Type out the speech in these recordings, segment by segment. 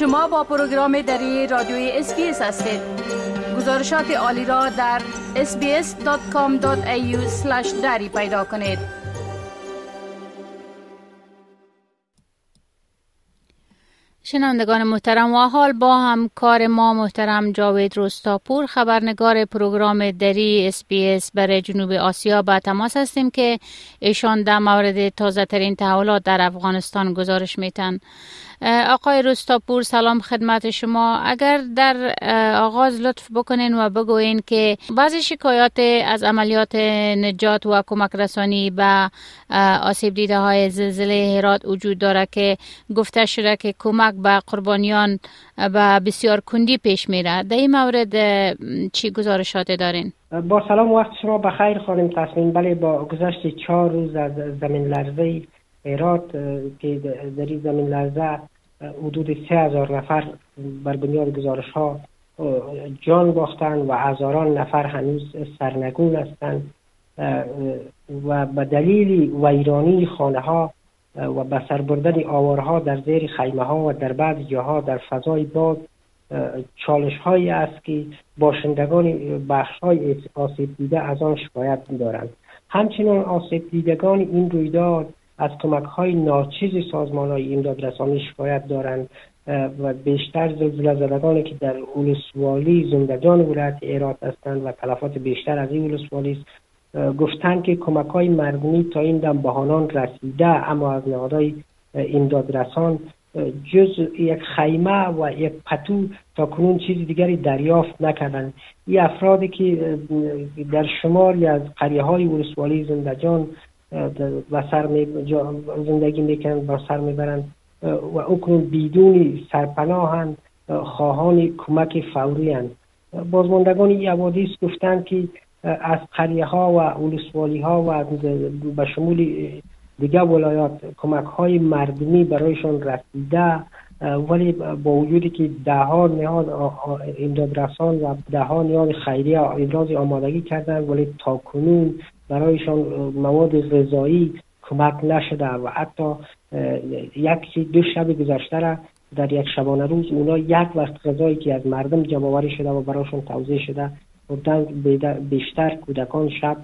شما با پروگرام دری رادیوی SBS هستید. گزارشات عالی را در sbs.com.au دری پیدا کنید. شنوندگان محترم و حال با همکار ما محترم جاوید رستاپور خبرنگار پروگرام دری SBS برای جنوب آسیا با تماس هستیم که ایشان در مورد تازه ترین تحولات در افغانستان گزارش میتن آقای رستاپور سلام خدمت شما. اگر در آغاز لطف بکنین و بگوین که بعضی شکایات از عملیات نجات و کمک رسانی به آسیب دیده های زلزله هرات وجود داره که گفته شده که کمک به قربانیان به بسیار کندی پیش میره. در این مورد چی گزارشات دارین؟ با سلام وقت شما بخیر خانم تصمیم بله با گذشت چهار روز از زمین لرزه هرات که در این زمین لرزه حدود سه هزار نفر بر بنیاد گزارش ها جان باختن و هزاران نفر هنوز سرنگون هستند. و به دلیل ویرانی خانه ها و به سر بردن آوارها در زیر خیمه ها و در بعض جاها در فضای باز چالش هایی است که باشندگان بخش های آسیب دیده از آن شکایت دارند. همچنین آسیب دیدگان این رویداد از کمک های ناچیز سازمان های امداد رسانی شکایت دارند و بیشتر زلزله زدگانی که در اولسوالی زندگان ولایت ایرات هستند و تلفات بیشتر از این اولسوالی است. گفتند که کمک های مردمی تا این دم بهانان رسیده اما از نهادهای امداد رسان جز یک خیمه و یک پتو تا کنون چیز دیگری دریافت نکردند. این افرادی که در شماری از قریه های ولسوالی زندجان و سر می زندگی می‌کنند و سر می‌برند و اکنون بیدون سرپناهند خواهان کمک فوری هند بازماندگان یوادیس گفتند که از قریه ها و اولسوالی ها و به شمول دیگه ولایات کمک های مردمی برایشان رسیده ولی با وجودی که ده ها نهاد امداد رسان و ده ها نیاز خیریه ابراز آمادگی کردن ولی تا کنون برایشان مواد غذایی کمک نشده و حتی یک دو شب گذشته را در یک شبانه روز اونا یک وقت غذایی که از مردم جمع شده و برایشان توضیح شده بیشتر کودکان شب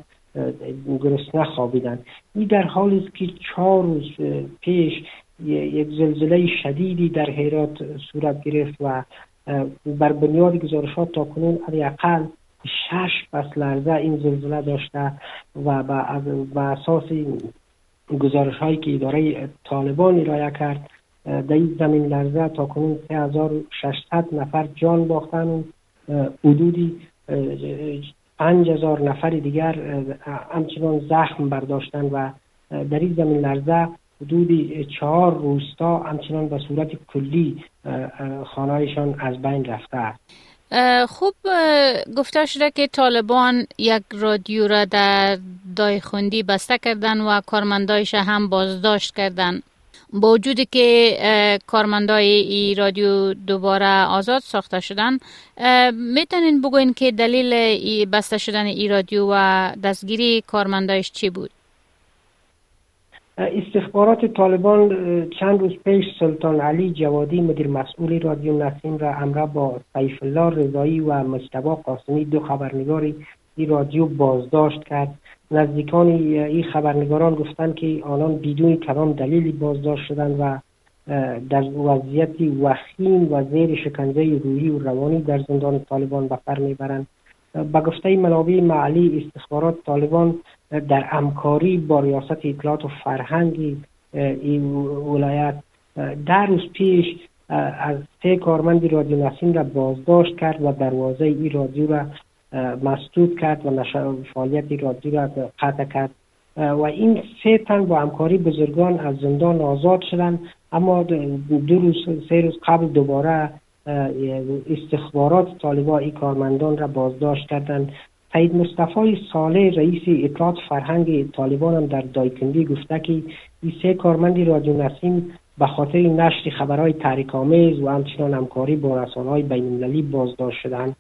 گرسنه خوابیدن این در حالی است که چهار روز پیش یک زلزله شدیدی در هرات صورت گرفت و بر بنیاد گزارشات تا کنون حداقل شش پس لرزه این زلزله داشته و به اساس گزارش هایی که اداره طالبان ارائه کرد در این زمین لرزه تا کنون 3600 نفر جان باختن. و حدودی 5000 نفر دیگر همچنان زخم برداشتن و در این زمین لرزه حدود چهار روستا همچنان به صورت کلی خانهایشان از بین رفته. خوب گفته شده که طالبان یک رادیو را در دایخوندی بسته کردن و کارمندایش هم بازداشت کردن با وجودی که کارمندای ای رادیو دوباره آزاد ساخته شدن می‌تونین بگوین که دلیل بسته شدن ای رادیو و دستگیری کارمندایش چی بود؟ استخبارات طالبان چند روز پیش سلطان علی جوادی مدیر مسئول رادیو نسیم را امره با سیف الله رضایی و مجتبا قاسمی دو خبرنگاری این رادیو بازداشت کرد. نزدیکان این خبرنگاران گفتند که آنان بدون کلام دلیلی بازداشت شدند و در وضعیت وخیم و زیر شکنجه روحی و روانی در زندان طالبان به می‌برند. به گفته منابع معلی استخبارات طالبان در همکاری با ریاست اطلاعات و فرهنگ این ولایت در روز پیش از سه کارمند رادیو نسیم را بازداشت کرد و دروازه این رادیو را مسدود کرد و فعالیت رادیو را قطع کرد. و این سه تن با همکاری بزرگان از زندان آزاد شدند. اما دو روز سه روز قبل دوباره استخبارات طالبا این کارمندان را بازداشت کردند. سید مصطفی صالح رئیس اطلاعات فرهنگ طالبان هم در دایکندی گفته که این سه کارمندی رادیو نسیم به خاطر نشر خبرهای تحریک آمیز و همچنان همکاری با رسانه‌های بین‌المللی بازداشت شدند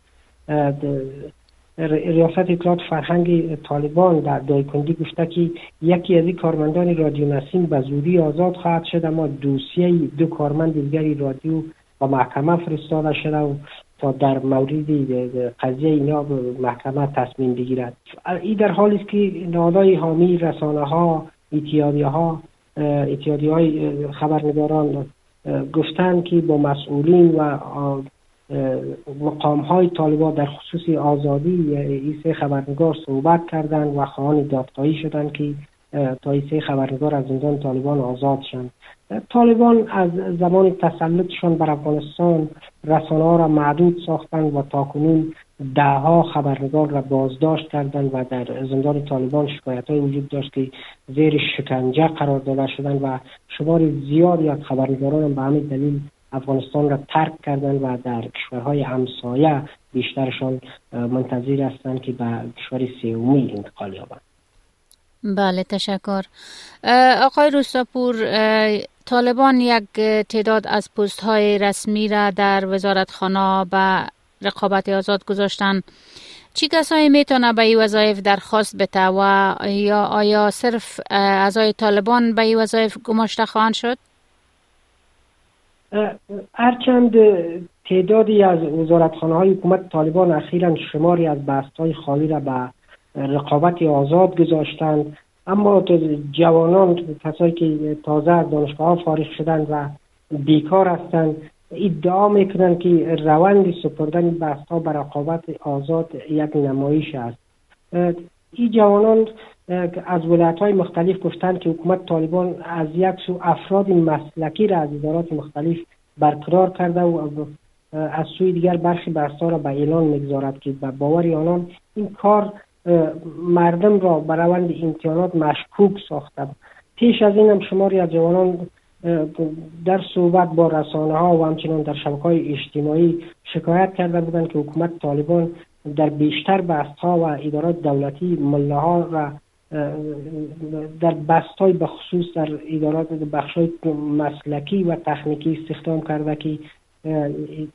ریاست اطلاعات فرهنگ طالبان در دایکندی گفته که یکی از این کارمندان رادیو نسیم به زودی آزاد خواهد شد اما دوسیه دو کارمند دیگری رادیو و محکمه فرستاده شده و تا در مورد قضیه اینا محکمه تصمیم بگیرد. این در حالی است که نادای حامی رسانه ها ایتیادی ها ایتیادی های خبرنگاران گفتند که با مسئولین و مقام های طالبان در خصوص آزادی ایسه خبرنگار صحبت کردند و خواهان دادخواهی شدند که تا ایسه خبرنگار از زندان طالبان آزاد شند طالبان از زمان تسلطشان بر افغانستان رسانه را معدود ساختند و تاکنون دهها خبرنگار را بازداشت کردند و در زندان طالبان شکایت های وجود داشت که زیر شکنجه قرار داده شدند و شمار زیادی از خبرنگاران به همین دلیل افغانستان را ترک کردند و در کشورهای همسایه بیشترشان منتظر هستند که به کشور سومی انتقال یابند. بله تشکر آقای روستاپور طالبان یک تعداد از پست های رسمی را در وزارتخانه به رقابت آزاد گذاشتن چی کسایی می‌تونه به این وظایف درخواست بده و یا آیا صرف اعضای طالبان به این وظایف گماشته خواهند شد؟ هرچند تعدادی از وزارتخانه های حکومت طالبان اخیرا شماری از بست خالی را به رقابت آزاد گذاشتند. اما جوانان کسایی که تازه از دانشگاه ها فارغ شدند و بیکار هستند ادعا می‌کنند که روند سپردن بست ها به رقابت آزاد یک نمایش است. این جوانان از ولایت های مختلف گفتند که حکومت طالبان از یک سو افراد مسلکی را از ادارات مختلف برقرار کرده و از سوی دیگر برخی بحث را به اعلان می‌گذارد که به باور آنان این کار مردم را به روند امتحانات مشکوک ساخته پیش از این هم شماری از جوانان در صحبت با رسانه ها و همچنان در شبکه های اجتماعی شکایت کرده بودند که حکومت طالبان در بیشتر بست ها و ادارات دولتی ملاها و در بست های بخصوص در ادارات بخش های مسلکی و تکنیکی استخدام کرده که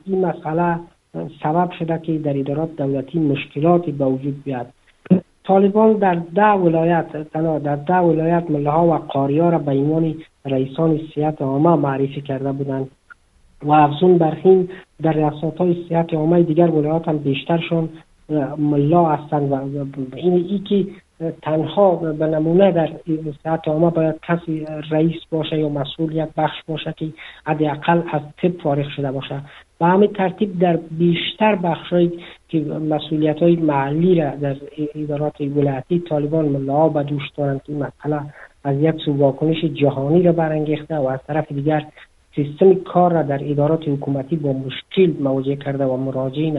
این مسئله سبب شده که در ادارات دولتی مشکلاتی به وجود بیاد. طالبان در ده ولایت در ده ولایت ملاها و قاریا را به عنوان رئیسان سیاست عامه معرفی کرده بودند و افزون برخین در ریاست های سیاست عامه دیگر ولایات هم بیشترشان ملا هستند و این ای که تنها به نمونه در سیاست عامه باید کسی رئیس باشه یا مسئولیت بخش باشه که حداقل از طب فارغ شده باشه. و همین ترتیب در بیشتر بخشهایی که مسئولیت های محلی را در ادارات ولایتی طالبان ملاها به دوش دارند که مسئله از یک سو واکنش جهانی را برانگیخته و از طرف دیگر سیستم کار را در ادارات حکومتی با مشکل مواجه کرده و مراجعین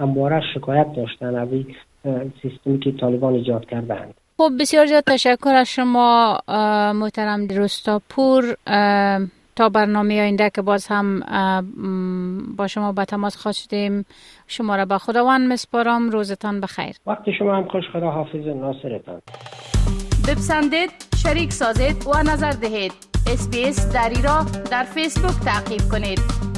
همواره شکایت داشتن از سیستمی که طالبان ایجاد کردند خب بسیار زیاد تشکر از شما محترم رستاپور تا برنامه آینده که باز هم با شما به تماس خواهد شدیم شما را به خداوند مسپارم. روزتان بخیر. وقت شما هم خوش. خدا حافظ ناصرتان. بپسندید شریک سازید و نظر دهید. اسپیس دری را در فیسبوک تعقیب کنید.